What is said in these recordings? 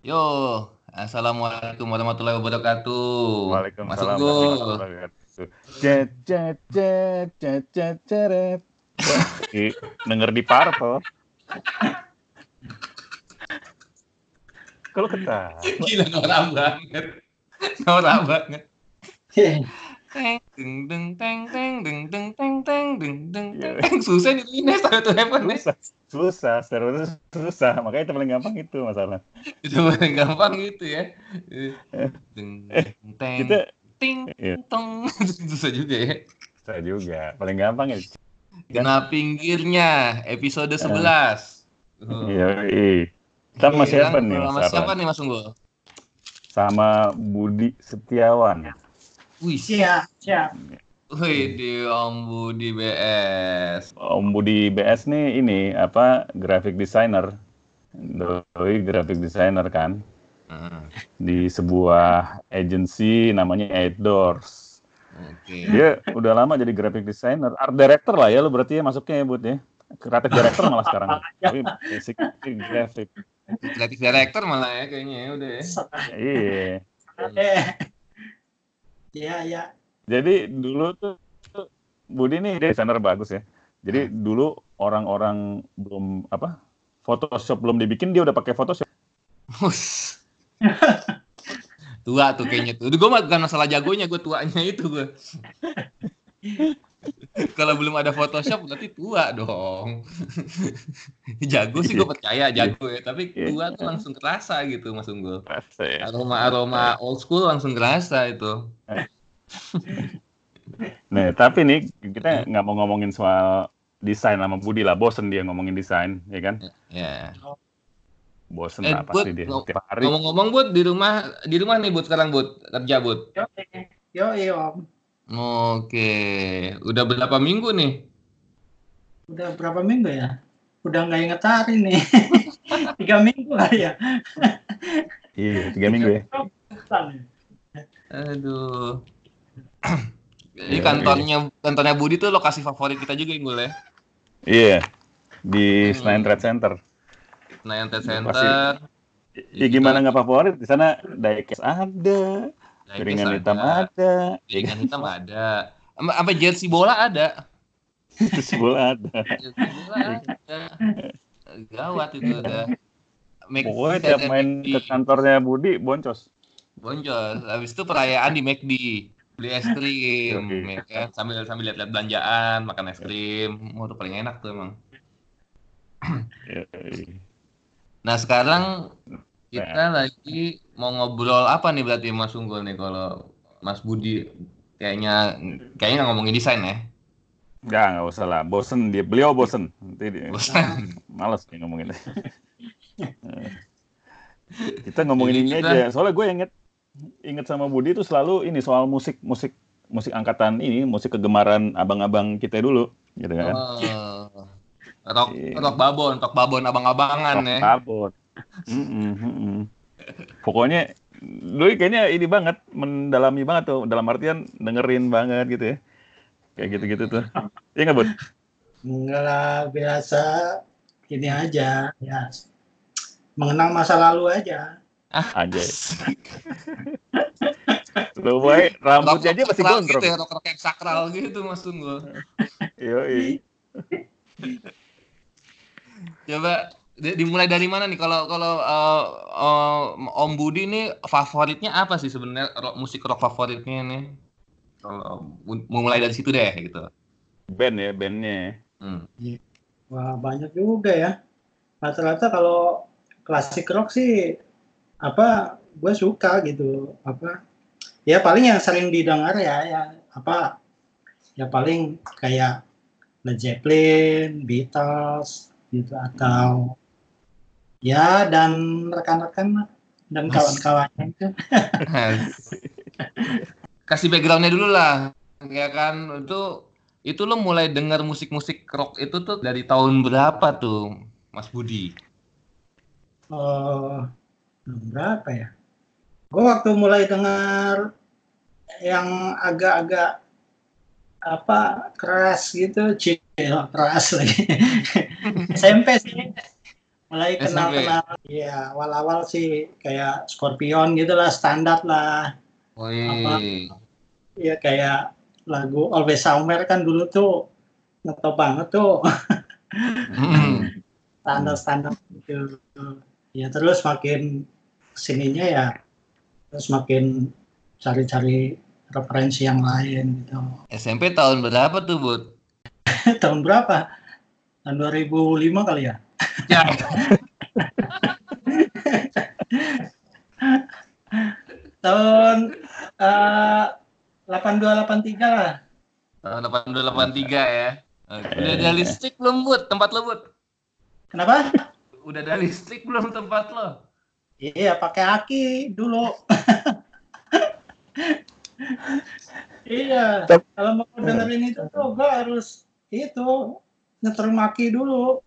Yo, assalamualaikum warahmatullahi wabarakatuh. Waalaikumsalam Masuk warahmatullahi wabarakatuh. Cet cet cet cet cet ceret. Denger di parto. Kalau ketawa. Gila norak banget. Norak banget. Teng deng teng teng deng deng teng teng deng deng teng teng. Susah nih ini satu heaven nih. Susah, susah, itu susah. Makanya itu paling gampang itu masalah. Itu paling gampang gitu ya. Deng deng teng Kita ting Iya. tong. Susah juga ya. susah juga. Paling gampang ya. Kena pinggirnya episode 11. Oh. Iya, iya. Kita masih apa Lang, nih, Sama siapa nih Mas Unggul? Sama Budi Setiawan. Wih, Siap, siap. Wih, di Om Budi BS. Om Budi BS nih ini apa graphic designer. Doi graphic designer kan Ah, di sebuah agency namanya Eight Doors. Oke. Dia udah lama jadi graphic designer, art director lah ya lo berarti ya masuknya ya Bud ya. Creative director malah sekarang. Tapi basic graphic. Kreatif director malah ya kayaknya ya udah ya. Iya. Eh. Ya, ya. Jadi dulu tuh Budi nih dia desainer bagus ya. Jadi dulu orang-orang belum apa Photoshop belum dibikin dia udah pakai Photoshop. Tua tuh kayaknya tuh. Gue bukan masalah jagonya, gue tuanya itu gue. Kalau belum ada Photoshop berarti tua dong. jago sih gue percaya jago ya, tapi tua tuh langsung kerasa gitu Mas Unggul. Aroma-aroma old school langsung kerasa itu. Nah, tapi nih kita nggak mau ngomongin soal desain sama Budi lah. Bosen dia ngomongin desain, ya kan? Ya. Bosen Eh, lah pasti dia. Tiap hari. Ngomong-ngomong Bud di rumah di rumah nih Bud sekarang Bud kerja Bud. Yo, yo, yo, Om. Oke, udah berapa minggu nih? Udah berapa minggu ya? Udah nggak inget hari nih. Tiga minggu lah ya. Iya, tiga minggu ya. Aduh. Ini Iya, kantornya kantornya Budi tuh lokasi favorit kita juga Inggul ya. Iya. Di Hmm. Senayan Trade Center. Senayan Trade Center. Ya gimana nggak favorit? Di sana diecast ada, Ada, hitam ada, Piringan hitam ada. Sampai sampai jersey bola ada. terus bola ada. Jersey bola ada. Gawat itu udah. Make- Pokoknya tiap main ke kantornya Budi boncos. Boncos. Habis itu perayaan di McD. Beli es krim, Yoi. ya kan? Sambil sambil lihat-lihat belanjaan, makan es krim. Oh, itu paling enak tuh emang. Nah sekarang kita lagi mau ngobrol apa nih berarti Mas Unggul nih kalau Mas Budi kayaknya kayaknya nggak ngomongin desain ya? Enggak, nggak usah lah. Bosen dia, beliau bosen. Nanti dia, Bosan. males nih ngomongin. kita ngomongin ini kita- aja. Soalnya gue inget inget sama Budi itu selalu ini soal musik musik musik angkatan ini musik kegemaran abang-abang kita dulu gitu kan. Oh. Rock rock babon, rock babon abang-abangan ya. Kabut. Mm-mm, mm-mm. Pokoknya Doi kayaknya ini banget, mendalami banget tuh, dalam artian dengerin banget gitu ya. Kayak gitu-gitu tuh. Iya nggak, Bud? Enggak lah, biasa. Ini aja, ya. Mengenang masa lalu aja. Aja. Lu boy, rambutnya aja masih gondrong. gitu ya, rock yang sakral gitu Mas Unggul. Yoi. Coba dimulai dari mana nih kalau kalau eh, eh, Om Budi nih favoritnya apa sih sebenarnya rock, musik rock favoritnya nih? Kalau mu- mulai dari situ deh gitu. Band ya, bandnya. Hmm. Wah, banyak juga ya. Rata-rata kalau klasik rock sih apa gue suka gitu apa ya paling yang sering didengar ya ya apa ya paling kayak Led Zeppelin, Beatles gitu atau ya dan rekan-rekan dan kawan-kawannya itu Kasih backgroundnya dulu lah, ya kan? Itu itu lo mulai dengar musik-musik rock itu tuh dari tahun berapa tuh, Mas Budi? oh berapa ya? Gue waktu mulai dengar yang agak-agak apa keras gitu, cil keras lagi. SMP sih, mulai kenal kenal ya awal awal sih kayak Scorpion gitulah standar lah. Wih. ya kayak lagu Always Somewhere kan dulu tuh ngetop banget tuh. Hmm. standar standar gitu. Ya terus makin ke sininya ya terus makin cari-cari referensi yang lain gitu. SMP tahun berapa tuh, Bud? tahun berapa? Tahun 2005 kali ya Ya. tahun eh, 8283 lah Tahun 8283 ya. Oke. Udah ada listrik belum, Bud? Tempat lo, Bud? kenapa Udah ada listrik belum tempat lo? iya pakai aki dulu iya kalau mau dengerin itu tuh gue harus itu nyetrum aki dulu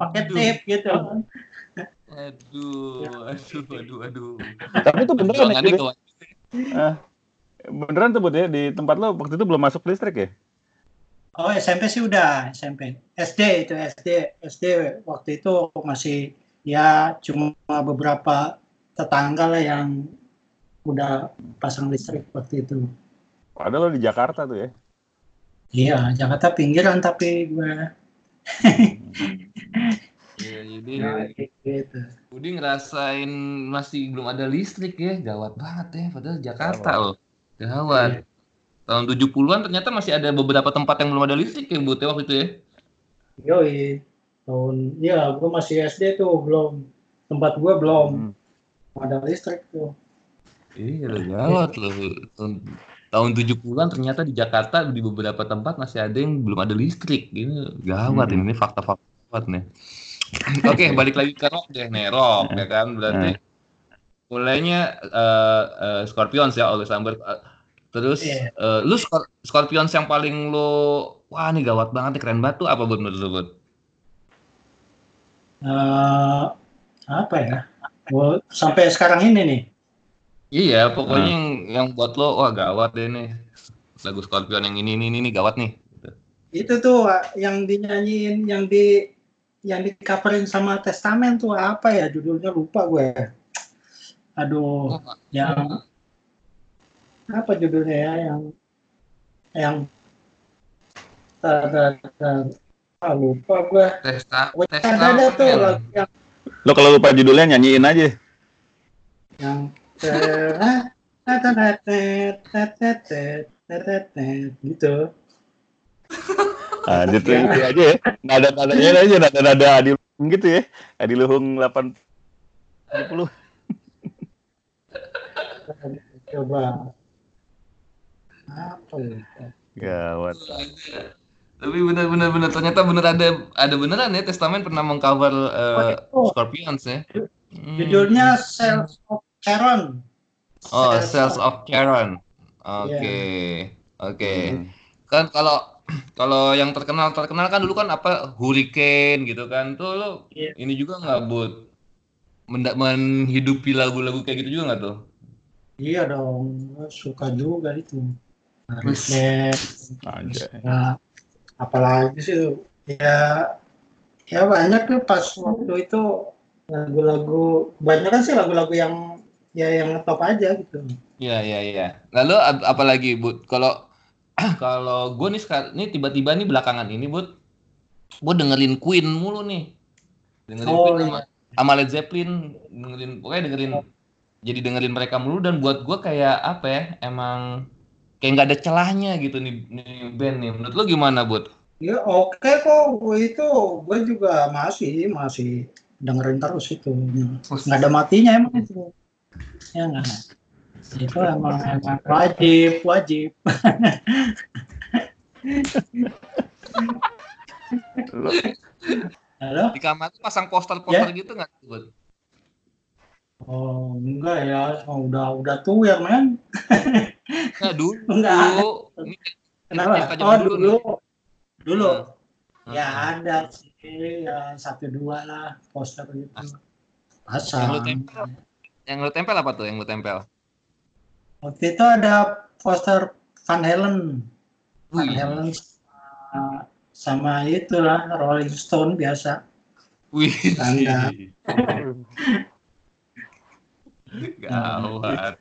pakai tape gitu Aduh, aduh, aduh, aduh. Tapi itu beneran ya, ya? Ah, beneran tuh ya di tempat lo waktu itu belum masuk listrik ya? oh SMP sih udah SMP SD itu SD SD waktu itu masih ya cuma beberapa tetangga lah yang udah pasang listrik waktu itu Padahal lo di Jakarta tuh ya. iya Jakarta pinggiran tapi gue Iya, jadi ya, gitu Budi ngerasain masih belum ada listrik ya, gawat banget ya. Padahal Jakarta loh, gawat. Tahun 70-an ternyata masih ada beberapa tempat yang belum ada listrik ya, Bud, ya, waktu itu ya. Yoi, tahun ya gue masih SD tuh belum tempat gue belum Hmm. ada listrik tuh. Iya, gawat loh. Tahun, tahun 70-an ternyata di Jakarta di beberapa tempat masih ada yang belum ada listrik. Ini gawat Hmm. ini fakta-fakta gawat nih. Oke, balik lagi ke rock deh nih, rock ya kan berarti mulainya eh, eh, Scorpions ya, Always Somewhere. Eh, Terus Iya. eh, lu Scor- Scorpions yang paling lu wah nih gawat banget nih keren banget tuh apa Bud menurut lu? Eh, apa ya? Sampai sekarang ini nih. Iya, pokoknya Ah. yang yang buat lo wah gawat deh nih. Lagu Scorpion yang ini ini ini, ini gawat nih. Itu tuh yang dinyanyiin yang di yang di coverin sama Testament tuh apa ya judulnya lupa gue. Aduh, Oh, yang apa judulnya ya yang yang. Ah, lupa gue. Testa, Pokoknya ada tuh Testament. lagu yang Lo kalau lupa judulnya nyanyiin aja. yang eh, gitu. Nah, gitu itu aja ya. Nada nadanya aja nada nada adi luhung gitu ya. Adi luhung 8 70. Coba apa ya? Gawat. Tapi benar-benar benar ternyata benar ada ada beneran ya Testament pernah mengcover eh, Oh. Scorpions ya. Hmm. Judulnya Cells of Charon. Oh, Cells of- Charon. Oke. Oke. Kan kalau kalau yang terkenal terkenal kan dulu kan apa Hurricane gitu kan. Tuh lo Iya. ini juga nggak buat menghidupi lagu-lagu kayak gitu juga nggak tuh? Iya dong, suka juga itu. Hurricane, ya, apalagi sih ya ya banyak tuh pas waktu itu lagu-lagu banyak kan sih lagu-lagu yang ya yang top aja gitu. Iya iya iya. Lalu ap- apalagi Bud? Kalau kalau gue nih sekarang ini tiba-tiba nih belakangan ini Bud, gue dengerin Queen mulu nih. Dengerin Oh, Queen sama, sama Led Zeppelin, dengerin pokoknya dengerin jadi dengerin mereka mulu dan buat gue kayak apa ya? Emang kayak nggak ada celahnya gitu nih, nih band nih. Menurut lo gimana Bud? Ya oke kok, gue itu gue juga masih masih dengerin terus itu. Nggak ada matinya emang itu. Ya nggak. Itu emang, emang wajib wajib. Lo Halo? Di kamar tuh pasang poster-poster gitu nggak Bud? Oh enggak ya, oh, udah udah tuh ya men. Nah dulu. Enggak. Ini Kenapa? zaman Oh dulu dulu, dulu. Hmm. Ya ada sih, ya satu dua lah poster gitu. Yang lu Pasang. tempel, yang lu tempel apa tuh? Yang lu tempel? Waktu itu ada poster Van Halen, Van Wih. Halen sama, sama itulah Rolling Stone biasa. Wih. Standar. Gawat.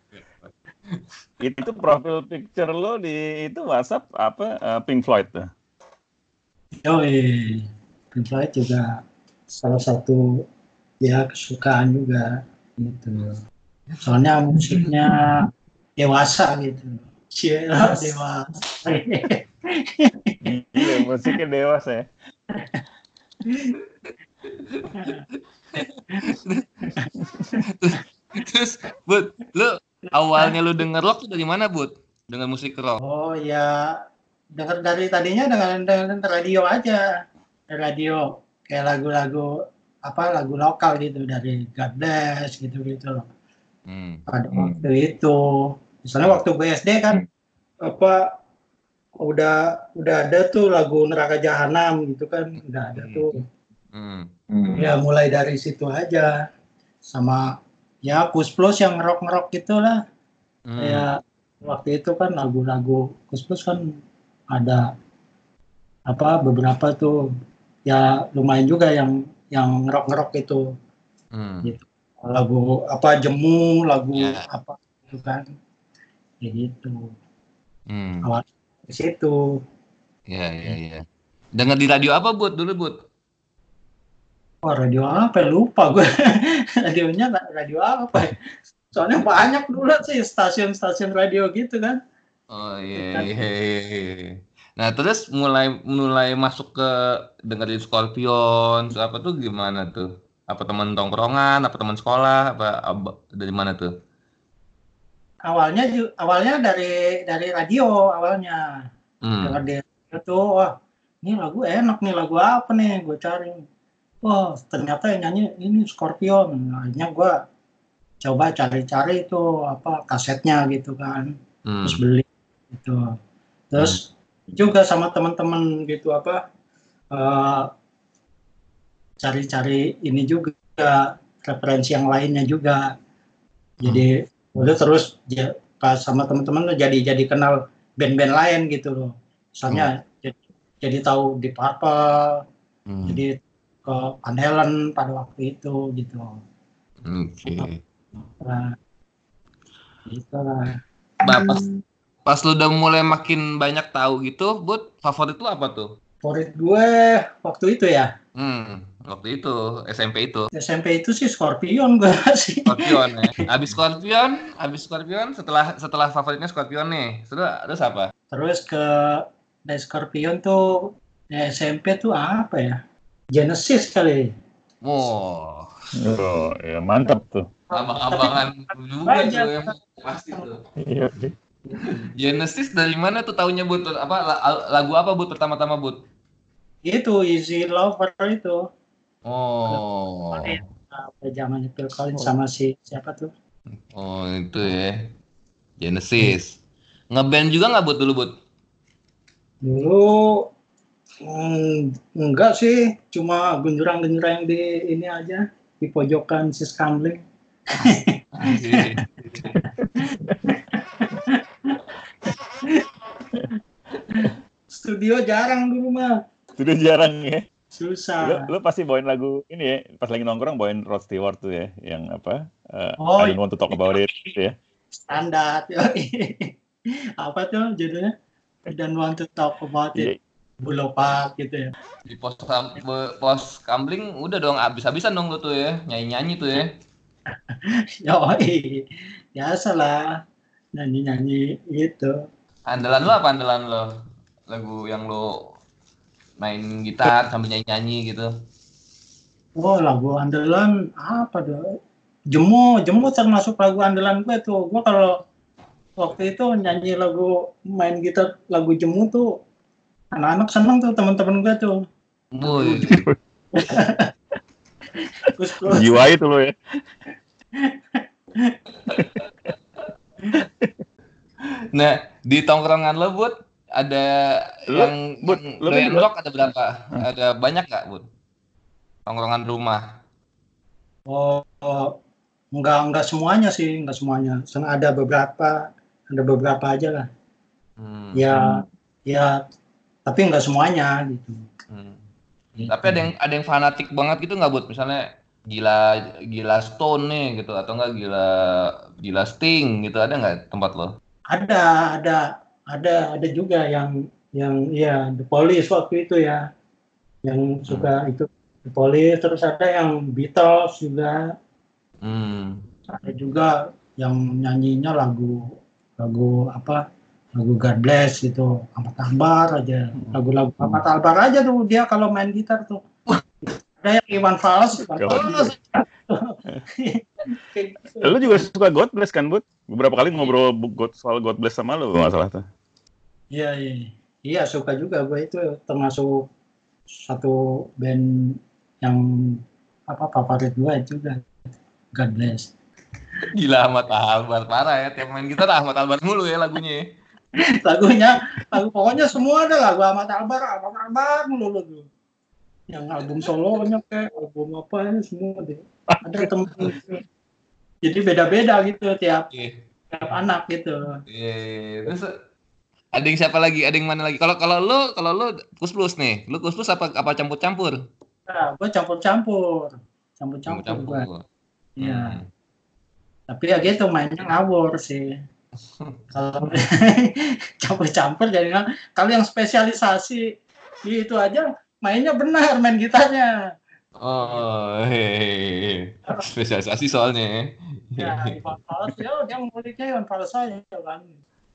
Itu profil picture lo di itu WhatsApp apa eh, Pink Floyd tuh? Yoi, Pink Floyd juga salah satu ya kesukaan juga gitu. Soalnya musiknya dewasa gitu. Cila dewasa. Iya, musiknya dewasa ya. Terus, Bud, lu awalnya lu denger rock tuh dari mana, Bud? Dengan musik rock. Oh ya, dengar dari tadinya dengan dengan radio aja, radio kayak lagu-lagu apa lagu lokal gitu dari God Bless gitu gitu loh. Hmm. Pada Hmm. waktu itu, misalnya waktu gue SD kan apa udah udah ada tuh lagu Neraka Jahanam gitu kan udah ada Hmm. tuh. Hmm. Ya mulai dari situ aja sama ya Kus Plus yang rock rock gitulah. Hmm. Kayak waktu itu kan lagu-lagu Kus Plus kan ada apa beberapa tuh ya lumayan juga yang yang ngerok-ngerok itu Hmm. lagu apa jemu lagu Ya. apa itu kan kayak gitu Hmm. di situ Ya, ya, ya. Dengar di radio apa, Bud? Dulu, Bud? oh radio apa ya? lupa gue radionya ra- radio apa ya? soalnya banyak dulu sih stasiun-stasiun radio gitu kan Oh iya iya iya. Nah terus mulai mulai masuk ke dengerin Scorpion apa tuh gimana tuh? Apa teman tongkrongan, apa teman sekolah, apa, apa- dari mana tuh? awalnya awalnya dari dari radio awalnya Hmm. dengar tuh wah ini lagu enak nih lagu apa nih gue cari wah ternyata yang nyanyi ini Scorpion Nah, akhirnya gue coba cari-cari itu apa kasetnya gitu kan Hmm. terus beli gitu terus juga sama teman-teman gitu apa eh, cari-cari ini juga referensi yang lainnya juga. Jadi udah terus pas sama teman-teman tuh jadi jadi kenal band-band lain gitu loh. Misalnya jadi, jadi tahu di Purple Hmm. jadi ke Van Halen pada waktu itu gitu. Oke. nah, gitu lah. Bah, pas lu udah mulai makin banyak tahu gitu, Bud, favorit lu apa tuh? favorit gue waktu itu ya Hmm, waktu itu SMP itu SMP itu sih Scorpion gue sih Scorpion ya. Abis Scorpion, abis Scorpion setelah setelah favoritnya Scorpion nih. Terus terus apa? terus ke dari Scorpion tuh ya SMP tuh apa ya Genesis kali Wow, Oh, ya mantap tuh. abang-abangan juga tuh yang pasti tuh. Iya, sih. Genesis dari mana tuh tahunya Bud? Apa la- lagu apa Bud pertama-tama Bud? itu Easy Lover itu Oh. apa zamannya Phil Collins sama si siapa tuh Oh, itu ya. Genesis. Ngeband juga nggak Bud dulu Bud? dulu mm, enggak sih cuma genjurang-genjurang di ini aja di pojokan si Scambling studio jarang dulu mah Sudah jarang ya. Lu, susah lu pasti bawain lagu ini ya, pas lagi nongkrong bawain Rod Stewart tuh ya, yang apa? eh, Oh, I don't want to talk about it gitu ya. standar apa tuh judulnya I don't want to talk about Iya. it bulopak gitu ya Di pos pos kambling udah dong abis-abisan dong lu tuh ya. Nyanyi-nyanyi tuh ya. yoi biasa lah nyanyi nyanyi gitu Andalan lo apa andalan lo? Lagu yang lo main gitar sambil nyanyi-nyanyi gitu. oh lagu andalan apa tuh jemu jemu termasuk lagu andalan gue tuh gue kalau waktu itu nyanyi lagu main gitar lagu jemu tuh anak-anak seneng tuh teman-teman gue tuh terus Jiwa itu lo ya. Nah, di tongkrongan lo, Bud, ada Lu, yang, Bud, yang lu doyan ada berapa? Ada banyak nggak, Bud? Tongkrongan rumah. Oh, oh, enggak enggak semuanya sih, enggak semuanya. Sen- Ada beberapa, ada beberapa aja lah. Hmm. Ya, ya, tapi enggak semuanya gitu. Hmm. Gitu. Tapi ada yang ada yang fanatik banget gitu nggak buat misalnya gila gila Stone nih gitu atau enggak gila gila Sting gitu ada nggak tempat lo? Ada, ada, ada, ada juga yang yang ya The Police waktu itu ya, yang suka itu The Police. Terus ada yang Beatles juga, Hmm. ada juga yang nyanyinya lagu lagu apa lagu God Bless gitu, Ahmad Albar aja, lagu-lagu Ahmad Albar aja tuh dia kalau main gitar tuh. Ada yang Iwan Fals, Iwan Fals. Kayak. Lu juga suka God Bless kan, Bud? Beberapa kali ngobrol God, soal God Bless sama lu, nggak salah tuh. Iya, iya. Iya, suka juga gue itu termasuk satu band yang apa favorit gue juga. God bless. Gila Ahmad Albar parah ya tiap main gitar Ahmad Albar mulu ya lagunya. ya. Lagunya, lagu pokoknya semua ada lagu Ahmad Albar, Ahmad Albar mulu tuh. Yang album solonya kayak album apa ya semua deh. Ada temen jadi beda-beda gitu tiap Iya. tiap anak gitu. Iya. Terus ada yang siapa lagi? Ada yang mana lagi? Kalau kalau lu kalau lu kus plus nih, lu kus plus apa apa campur campur? Nah, gue campur-campur. Campur-campur gue. Iya. Hmm. Tapi ya gitu mainnya ngawur sih. Kalau campur-campur jadi kalau yang spesialisasi itu aja mainnya benar main gitarnya. Oh, hehehe. spesialisasi soalnya. Ya, Ivan Fals ya dia nguliknya Ivan Fals kan.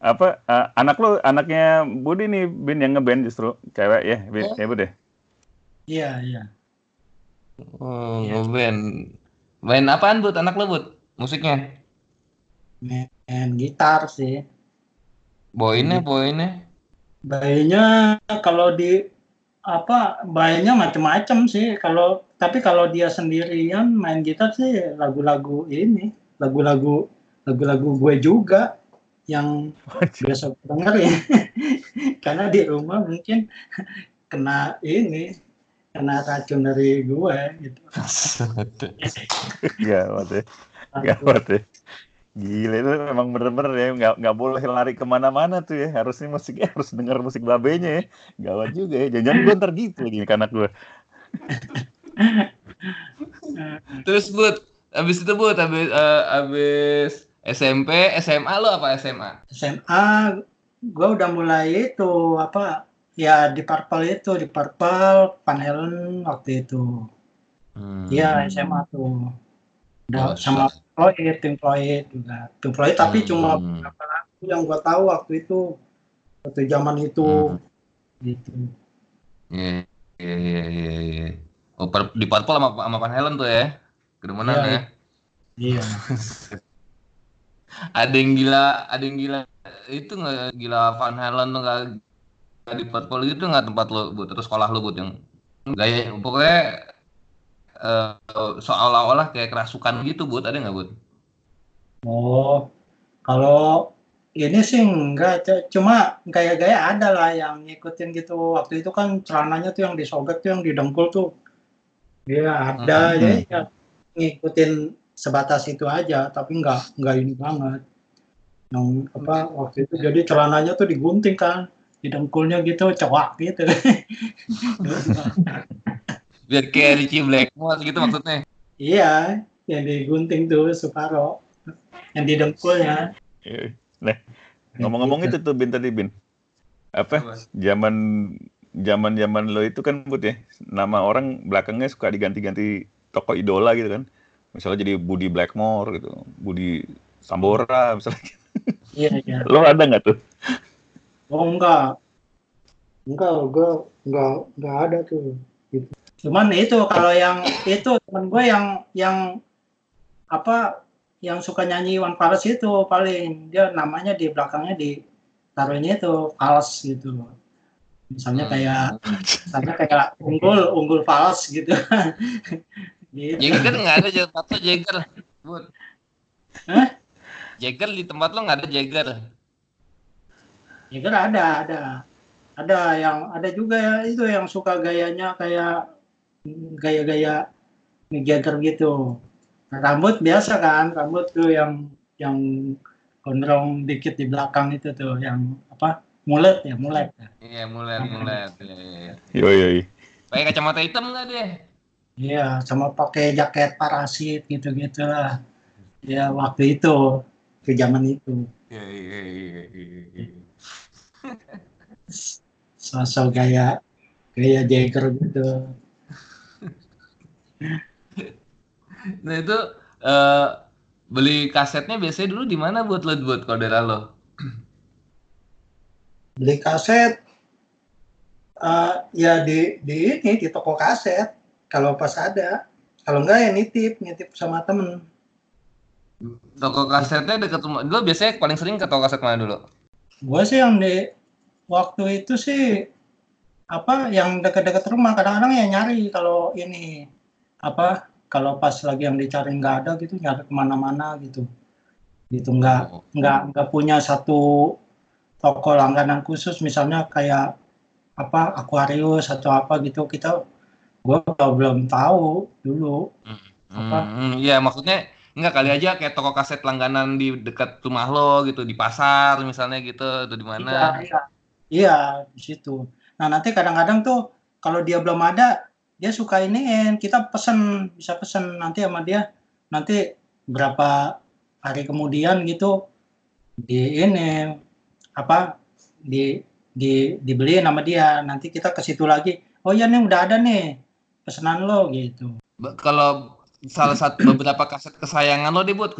Apa, eh, anak lu, anaknya Budi nih, Bin, yang ngeband justru. Cewek ya, Bin, Oh. ya Bud ya? Iya, iya. Oh, Iya. ngeband. Main apaan buat anak lu buat musiknya? Main gitar sih. Boynya, boynya. Bayinya kalau di apa bayinya macam-macam sih kalau tapi kalau dia sendirian main gitar sih lagu-lagu ini lagu-lagu lagu-lagu gue juga yang biasa gue dengerin karena di rumah mungkin kena ini kena racun dari gue gitu Gawat ya, gawat ya. Gila itu emang bener-bener ya, nggak, nggak boleh lari ke mana-mana tuh ya. Harusnya musiknya harus denger musik babenya ya. Gawat juga ya, jangan-jangan gue ntar gitu lagi ke anak gue. Terus buat abis itu buat abis eh, abis SMP, SMA lo apa SMA? SMA gue udah mulai itu apa ya di Purple itu di Purple Van Halen waktu itu Hmm. Iya SMA tuh. Oh, Udah sama Floyd, Pink Floyd juga. Pink Floyd tapi Hmm. cuma beberapa lagu yang gua tahu waktu itu waktu zaman itu Hmm. gitu. Iya, iya, iya, iya, iya. Oh, di Purple sama, sama Van Halen tuh ya? Kedemenan Iya, ya? Iya. ada yang gila, ada yang gila. Itu nggak gila Van Halen tuh nggak di Purple itu nggak tempat lo buat terus sekolah lo buat yang gaya pokoknya eh, seolah-olah kayak kerasukan gitu buat ada nggak buat? Oh, kalau ini sih enggak, cuma gaya-gaya ada lah yang ngikutin gitu. Waktu itu kan celananya tuh yang disobek tuh yang didengkul tuh. Dia ada Mhm. ya, ya ngikutin sebatas itu aja, tapi enggak enggak ini banget. Yang apa waktu itu jadi celananya tuh digunting kan, didengkulnya gitu, cowak gitu. Biar kayak Richie Blackmore gitu maksudnya. iya, yang digunting tuh Suparo, yang didengkulnya. Eh, Nah, ngomong-ngomong itu Gitu. tuh Bin tadi Bin. Apa? Zaman zaman zaman lo itu kan Bud ya. Nama orang belakangnya suka diganti-ganti tokoh idola gitu kan. Misalnya jadi Budi Blackmore gitu, Budi Sambora misalnya. Iya, iya. Lo ada nggak tuh? Oh enggak, enggak, gue enggak enggak ada tuh. Gitu. Cuman itu kalau yang itu temen gue yang yang apa yang suka nyanyi Iwan Fals itu paling dia namanya di belakangnya di taruhnya itu Fals gitu. Misalnya kayak misalnya kayak unggul unggul Fals gitu. gitu. Jagger nggak ada di tempat lo Jagger. Bud. Hah? Jagger di tempat lo nggak ada Jagger. Kan ada, ada. Ada yang ada juga ya itu yang suka gayanya kayak gaya-gaya Mick Jagger gitu. Rambut biasa kan, rambut tuh yang yang gondrong dikit di belakang itu tuh yang apa? Mulet ya, mulet. Iya, mulai mulai. Iya, iya, iya. Yo yo. yo. Pakai kacamata hitam nggak deh? Iya, sama pakai jaket parasit gitu-gitu lah. Ya waktu itu, ke zaman itu. Iya iya iya. iya, iya. Sosok gaya gaya Jagger gitu. Nah itu eh, beli kasetnya biasanya dulu di mana buat lo buat daerah lo? Beli kaset eh, ya di di ini di toko kaset kalau pas ada. Kalau enggak ya nitip, nitip sama temen. Toko kasetnya deket rumah. Dulu biasanya paling sering ke toko kaset mana dulu? Gue sih yang di waktu itu sih apa yang dekat-dekat rumah kadang-kadang ya nyari kalau ini apa kalau pas lagi yang dicari nggak ada gitu nyari ke mana-mana gitu gitu nggak Oh. nggak nggak punya satu toko langganan khusus misalnya kayak apa Aquarius atau apa gitu kita gue belum tahu dulu Apa? Hmm, iya maksudnya enggak kali aja kayak toko kaset langganan di dekat rumah lo gitu di pasar misalnya gitu atau di mana? Iya, iya. Iya, di situ. Nah, nanti kadang-kadang tuh kalau dia belum ada, dia suka iniin, kita pesen, bisa pesen nanti sama dia. Nanti berapa hari kemudian gitu di ini apa di di dibeliin sama dia. Nanti kita ke situ lagi. Oh iya nih udah ada nih pesanan lo gitu. Kalau salah satu beberapa kaset kesayangan lo deh buat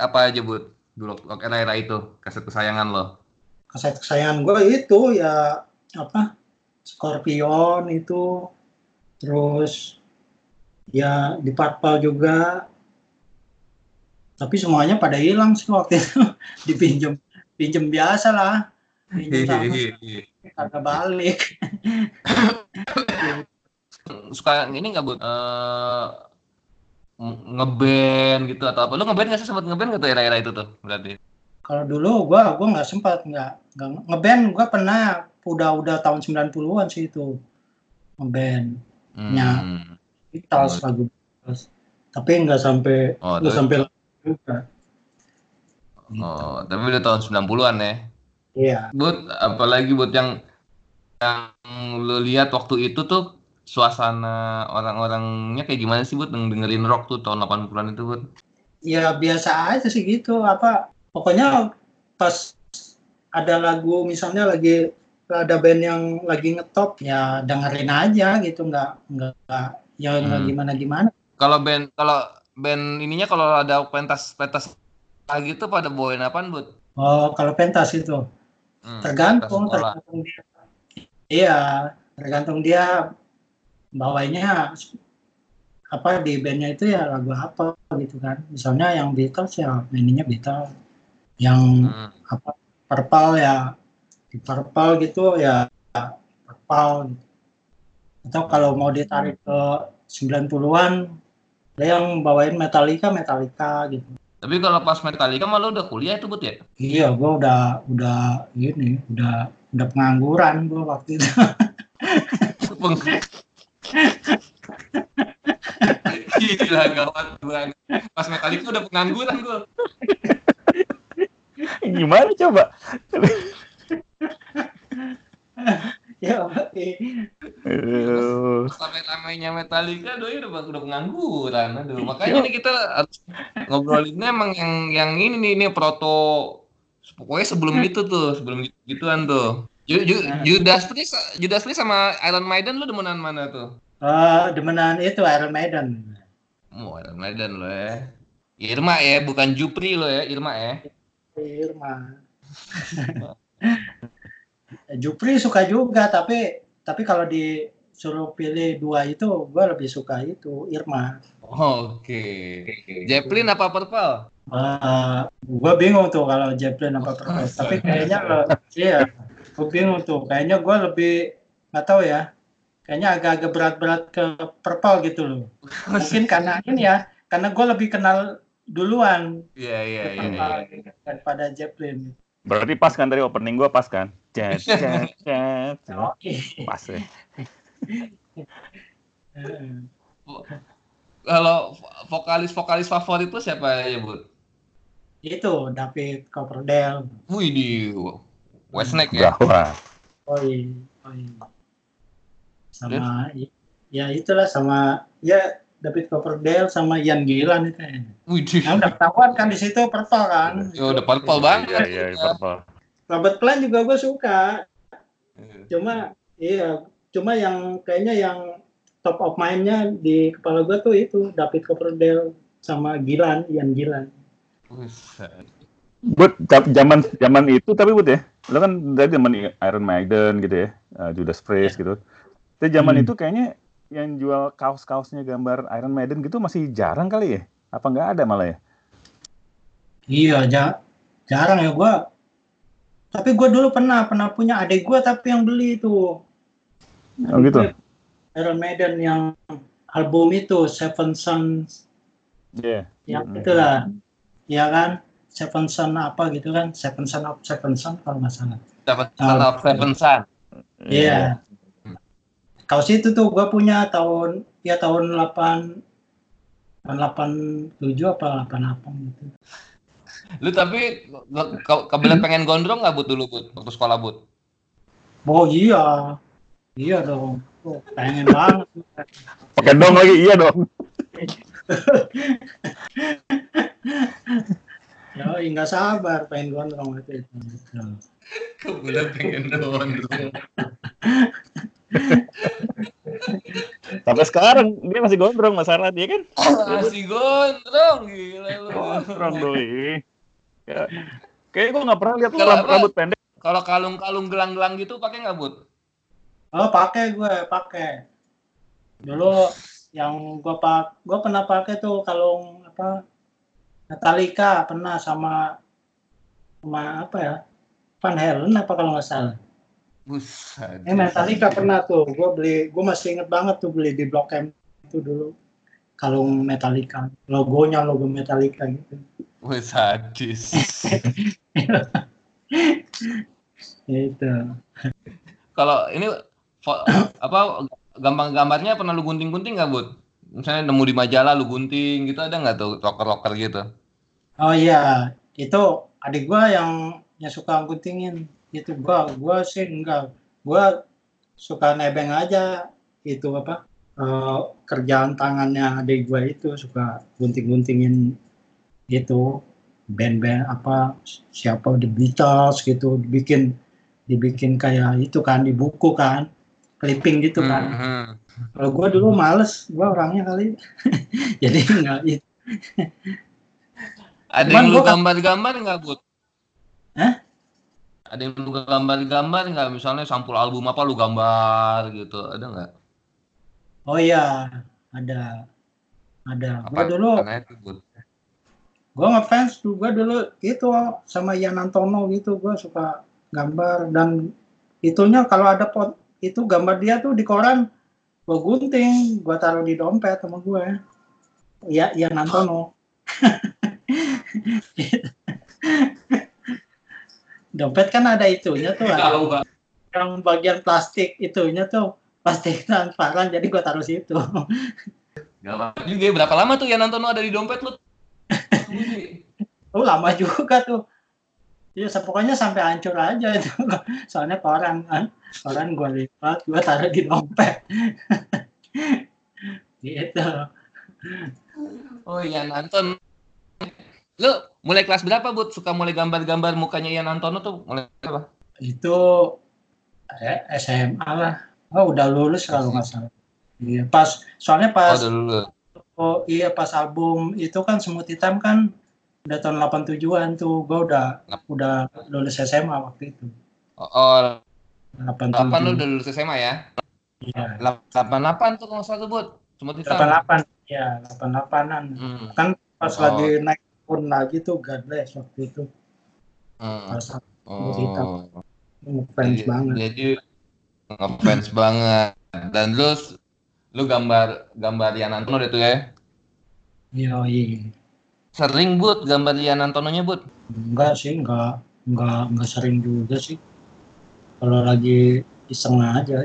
apa aja buat dulu era-era itu kaset kesayangan lo? Kaset kesayangan gue itu ya apa Scorpion itu. Terus ya di Purple juga. Tapi semuanya pada hilang sih waktu itu. Dipinjem pinjem biasa lah. Pinjem sama kagak balik Suka ini nggak buat eh, ngeband gitu atau apa? Lo ngeband nggak sih sempat ngeband tuh era-era itu tuh berarti? kalau dulu gua gua nggak sempat nggak ngeband gua pernah udah udah tahun 90-an sih itu ngeband. Hmm. Beatles lagu Beatles. tapi nggak sampai Oh, nggak sampai juga Oh, tapi udah tahun 90-an ya. iya Buat apalagi buat yang yang lo lihat waktu itu tuh suasana orang-orangnya kayak gimana sih buat dengerin rock tuh tahun 80-an itu buat? ya biasa aja sih gitu. Apa pokoknya pas ada lagu misalnya lagi ada band yang lagi ngetop ya dengerin aja gitu. Nggak nggak ya nggak Hmm. gimana gimana. Kalau band kalau band ininya kalau ada pentas pentas gitu pada bawain apaan buat? oh kalau pentas itu. Hmm, tergantung pentas tergantung dia. Iya tergantung dia bawainnya apa di bandnya itu ya lagu apa gitu kan misalnya yang Beatles ya mainnya Beatles yang Hmm. apa Purple ya di Purple gitu ya Purple gitu. atau kalau mau ditarik ke 90-an ada yang bawain Metallica Metallica gitu Tapi kalau pas Metallica malah udah kuliah itu buat ya? iya gua udah udah ini udah udah pengangguran gua waktu itu Gila gawat banget. Pas Metallica udah pengangguran gue. Gimana coba? ya Aduh. Sampai ramainya Metallica doi udah udah pengangguran. Aduh, makanya nih kita harus ngobrolinnya emang yang yang ini nih ini proto pokoknya sebelum itu tuh, sebelum gitu- gituan tuh. Ju- Judas Priest Judas Priest sama Iron Maiden lu demenan mana tuh? Eh, demenan itu Iron Maiden Oh, Iron Maiden lo ya. Irma ya, bukan Jupri lo ya, Irma ya. Irma Jupri suka juga tapi tapi kalau disuruh pilih dua itu gue lebih suka itu Irma Oke. Zeppelin apa Purple? Eh, gue bingung tuh kalau Zeppelin apa Purple tapi kayaknya lo- iya gue bingung tuh kayaknya gue lebih nggak tahu ya kayaknya agak-agak berat-berat ke Purple gitu loh mungkin karena ini ya karena gue lebih kenal duluan Iya, iya, iya. Iya. daripada Zeppelin Berarti pas kan tadi opening gua pas kan? Cet, cet, cet. Oke. Pas ya. Kalau vokalis-vokalis favorit tuh siapa ya, Bu? itu David Coverdale Wih di Westneck ya. Gawat. Oi, oi. Sama i- ya itulah sama ya David Coverdale sama Ian Gillan itu. ya. Widih. Nah, udah ketahuan kan di situ purple kan. Ya udah purple banget. Iya, iya, purple. Robert Plant juga gue suka. Cuma iya, cuma yang kayaknya yang top of mind-nya di kepala gue tuh itu David Coverdale sama Gillan, Ian Gillan. Buset. Buat zaman zaman itu tapi buat ya, lo kan dari zaman Iron Maiden gitu ya, uh, Judas Priest gitu. Tapi zaman Hmm. itu kayaknya yang jual kaos-kaosnya gambar Iron Maiden gitu masih jarang kali ya? Apa nggak ada malah ya? Iya, ja- jarang ya gue. Tapi gue dulu pernah pernah punya adik gue tapi yang beli itu. Oh gitu. Iron Maiden yang album itu Seven Sons Iya. yang Mm-mm. itulah ya kan Seven Son apa gitu kan? Seven Son of Seven Son kalau nggak salah. Dapat Ah. Son of Seven Son. iya. Kaos itu tuh gue punya tahun ya tahun 8 tahun 87 apa 88 gitu. Lu tapi ke- kebelet pengen gondrong nggak Bud dulu Bud? Waktu sekolah Bud? oh iya. Iya dong. Oh, pengen banget. Pakai dong lagi, iya dong. ya nggak sabar pengen gondrong waktu itu Kebelet pengen gondrong. Sampai sekarang dia masih gondrong masalah dia kan? Masih gondrong gila lu. Gondrong doi. Ya. Kayaknya gue nggak pernah lihat lu Kalau rambut, apa? rambut pendek. Kalau kalung-kalung gelang-gelang gitu pakai nggak Bud? Oh pakai gue pakai. Dulu yang gue pak, gue pernah pakai tuh kalung apa Metallica pernah sama sama apa ya Van Halen apa kalau nggak salah. Buset. Eh Metallica pernah tuh, gue beli, gue masih inget banget tuh beli di Blok M itu dulu kalung Metallica, logonya logo Metallica gitu. Wih sadis. Itu. Kalau ini apa gampang-gambarnya pernah lu gunting-gunting nggak Bud? Misalnya nemu di majalah lu gunting gitu ada nggak tuh rocker-rocker gitu? Oh iya, itu adik gua yang yang suka guntingin. Itu gua, gua sih enggak. Gua suka nebeng aja itu apa? eh, kerjaan tangannya adik gua itu suka gunting-guntingin itu band-band apa siapa The Beatles gitu dibikin dibikin kayak itu kan di buku kan clipping gitu kan Mhm. kalau gua dulu males gua orangnya kali jadi enggak itu Ada Cuman yang lu gua gambar-gambar nggak Bud? Hah? Ada yang lu gambar-gambar nggak? Misalnya sampul album apa lu gambar gitu, ada nggak? Oh iya, ada. Ada. Gua Apa? dulu, Karena itu gua ngefans tuh gua dulu itu sama Ian Antono gitu, gua suka gambar dan itunya kalau ada pot itu gambar dia tuh di koran gua gunting, gua taruh di dompet sama gue. Iya, Ian Antono. dompet kan ada itunya tuh, Pak. yang bagian plastik itunya tuh plastik transparan, jadi gua taruh situ. Gak juga. ya. Berapa lama tuh ya nonton ada di dompet lu? Oh lama juga tuh. Iya, pokoknya sampai hancur aja itu. Soalnya koran kan, koran gua lipat, gua taruh di dompet. gitu. Oh iya Anton. Lu mulai kelas berapa Bud? Suka mulai gambar-gambar mukanya Ian Antono tuh mulai apa? Itu eh, SMA lah. Oh udah lulus kalau nggak salah. Iya, pas soalnya Oh pas dulu. oh iya pas album itu kan semut hitam kan udah tahun 87-an tuh gua udah udah lulus SMA waktu itu. Oh, oh 87. 8 lu udah lulus SMA ya? Iya. 88 tuh kalau tuh Bud. Semut hitam. 88 ya 88-an. Hmm. kan pas Oh. lagi naik pun lagi tuh God bless waktu itu Hmm. Semut hitam. Oh. ngefans Jadi- banget Jadi ngefans banget. Dan lu lu gambar gambar Ian Antono tuh ya. iya iya Sering Bud gambar Ian Antononya Bud. enggak sih enggak enggak enggak sering juga sih kalau lagi iseng aja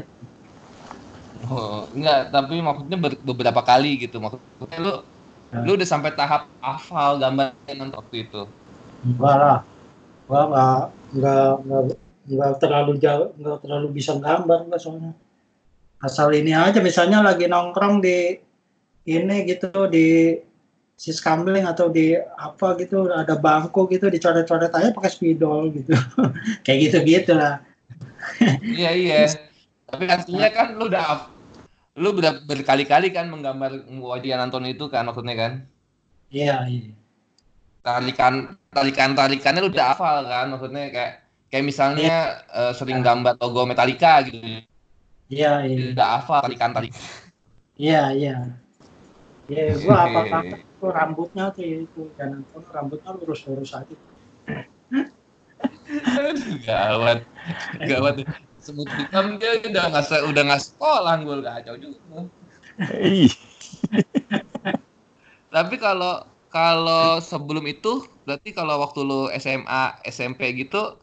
Oh, enggak, tapi maksudnya ber- beberapa kali gitu. Maksudnya lu. Lu udah sampai tahap hafal gambar Ian Antono waktu itu. enggak lah. Gua enggak enggak enggak, enggak terlalu jauh enggak terlalu bisa gambar enggak soalnya. Asal ini aja misalnya lagi nongkrong di ini gitu di sis kambing atau di apa gitu ada bangku gitu dicoret-coret aja pakai spidol gitu. Kayak gitu gitu lah. Iya iya. Tapi artinya kan lu udah lu udah berkali-kali kan menggambar wajah Anton itu kan maksudnya kan iya iya tarikan tarikan tarikannya lu udah hafal kan maksudnya kayak kayak misalnya uh, sering gambar logo Metallica gitu Iya, iya. Udah hafal tarikan-tarikan. Iya, iya. Ya, gua apa apa tuh rambutnya tuh ya itu dan rambutnya lurus-lurus aja. gawat, gawat. Semut hitam dia udah nggak udah nggak sekolah gue kacau juga. Tapi kalau kalau sebelum itu berarti kalau waktu lu SMA SMP gitu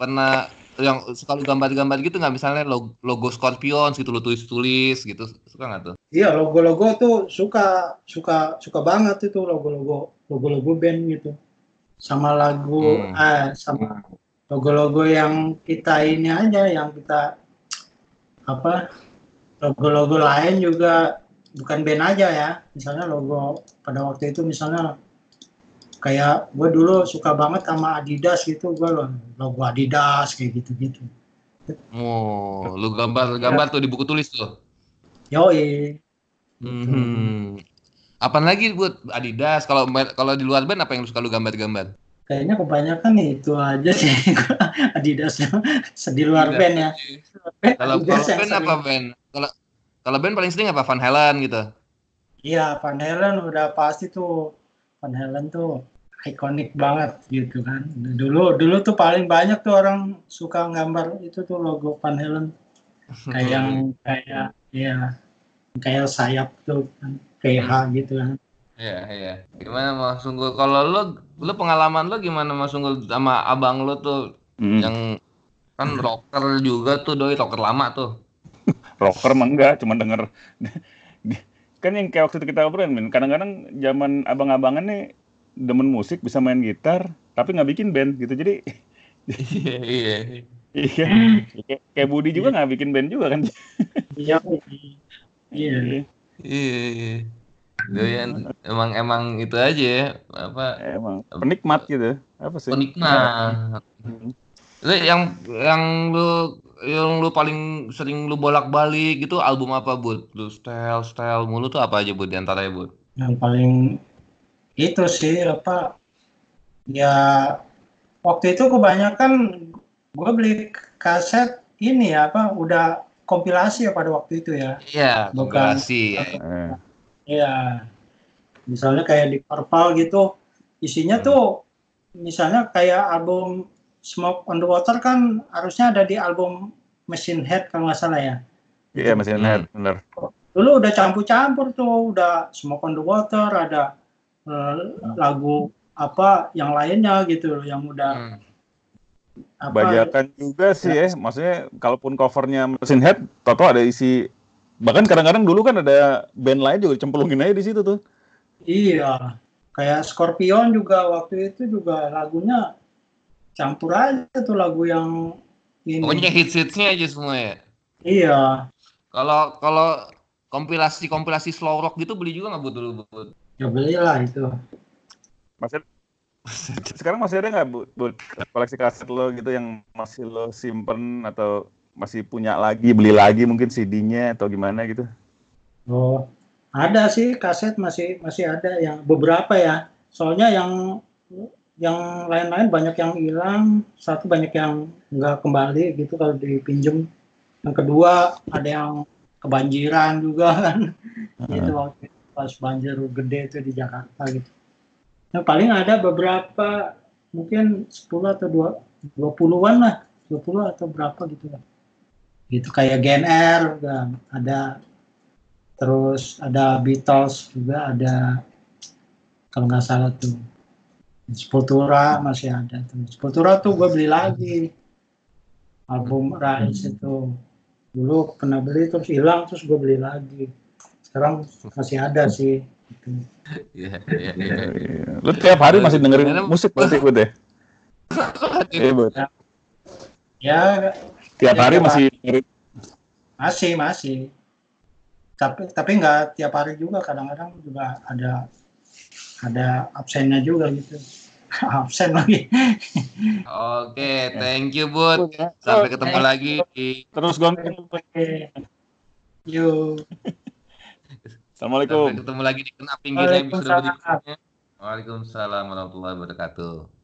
pernah yang suka lu gambar-gambar gitu nggak misalnya logo, logo Scorpion gitu lu tulis-tulis gitu suka nggak tuh? Iya logo-logo tuh suka suka suka banget itu logo-logo logo-logo band gitu sama lagu hmm. eh sama logo-logo yang kita ini aja yang kita apa logo-logo lain juga bukan band aja ya. Misalnya logo pada waktu itu misalnya kayak gue dulu suka banget sama Adidas gitu gue logo Adidas kayak gitu gitu oh lu gambar gambar tuh di buku tulis tuh? Yo hmm. apa lagi buat Adidas? Kalau kalau di luar band apa yang lu suka lu gambar-gambar kayaknya kebanyakan itu aja sih. Adidas di luar Adidas. band ya. kalau band apa band kalau kalau band paling sering apa? Van Halen gitu? Iya Van Halen udah pasti tuh. Van Halen tuh ikonik banget gitu kan. Dulu dulu tuh paling banyak tuh orang suka gambar itu tuh logo Van Halen. Kayak yang kayak ya kayak sayap tuh kan PH gitu kan. Iya, iya. Gimana Mas Sungguh? Kalau lu lu pengalaman lu gimana Mas Sungguh sama abang lu tuh hmm. yang kan rocker juga tuh doi rocker lama tuh. rocker mah enggak, cuma denger kan yang kayak waktu itu kita obrolin, kadang-kadang zaman abang-abangan nih demen musik bisa main gitar tapi nggak bikin band gitu jadi iya iya iya kayak, kayak Budi juga nggak bikin band juga kan iya iya iya Doyan emang emang itu aja ya apa emang penikmat gitu. Apa sih? Penikmat. Hmm. yang yang lu yang lu paling sering lu bolak-balik gitu album apa bud? Lu style style mulu tuh apa aja bud di antaranya bud? Yang paling itu sih apa ya waktu itu kebanyakan gue beli kaset ini ya apa udah kompilasi ya pada waktu itu ya. Iya kompilasi ya. Iya misalnya kayak di Purple gitu isinya hmm. tuh misalnya kayak album Smoke on the Water kan harusnya ada di album Machine Head kalau nggak salah ya iya yeah, Machine Head benar dulu udah campur-campur tuh udah Smoke on the Water ada uh, lagu apa yang lainnya gitu yang udah hmm. apa, bajakan juga sih ya. ya maksudnya kalaupun covernya mesin head toto ada isi bahkan kadang-kadang dulu kan ada band lain juga cemplungin aja di situ tuh. Iya kayak Scorpion juga waktu itu juga lagunya campur aja tuh lagu yang ini. pokoknya hits-hitsnya aja semua ya. Iya. Kalau kalau kompilasi kompilasi slow rock gitu beli juga nggak buat dulu buat ya belilah itu. Masih sekarang masih ada nggak bu, bu koleksi kaset lo gitu yang masih lo simpen atau masih punya lagi beli lagi mungkin CD-nya atau gimana gitu oh ada sih kaset masih masih ada yang beberapa ya soalnya yang yang lain-lain banyak yang hilang satu banyak yang nggak kembali gitu kalau dipinjem yang kedua ada yang kebanjiran juga kan uh -huh. gitu waktu pas banjir gede itu di Jakarta gitu. Nah, paling ada beberapa mungkin 10 atau 2 20-an lah, 20 atau berapa gitu lah. Gitu kayak GNR juga ada terus ada Beatles juga ada kalau nggak salah tuh Sepultura masih ada tuh Sepultura tuh gue beli lagi album Rise itu dulu pernah beli terus hilang terus gue beli lagi sekarang masih ada sih. Iya, iya, iya. Lu tiap hari masih dengerin musik berarti gue deh. Iya, Ya. Tiap hari masih Masih, masih. Tapi tapi nggak tiap hari juga, kadang-kadang juga ada ada absennya juga gitu. Absen lagi. Oke, thank you Bud. Sampai ketemu lagi di Terus. Oke. Yuk. Assalamualaikum. sampai ketemu lagi di Kenap Pinggirnya. Waalaikumsalam warahmatullahi wabarakatuh.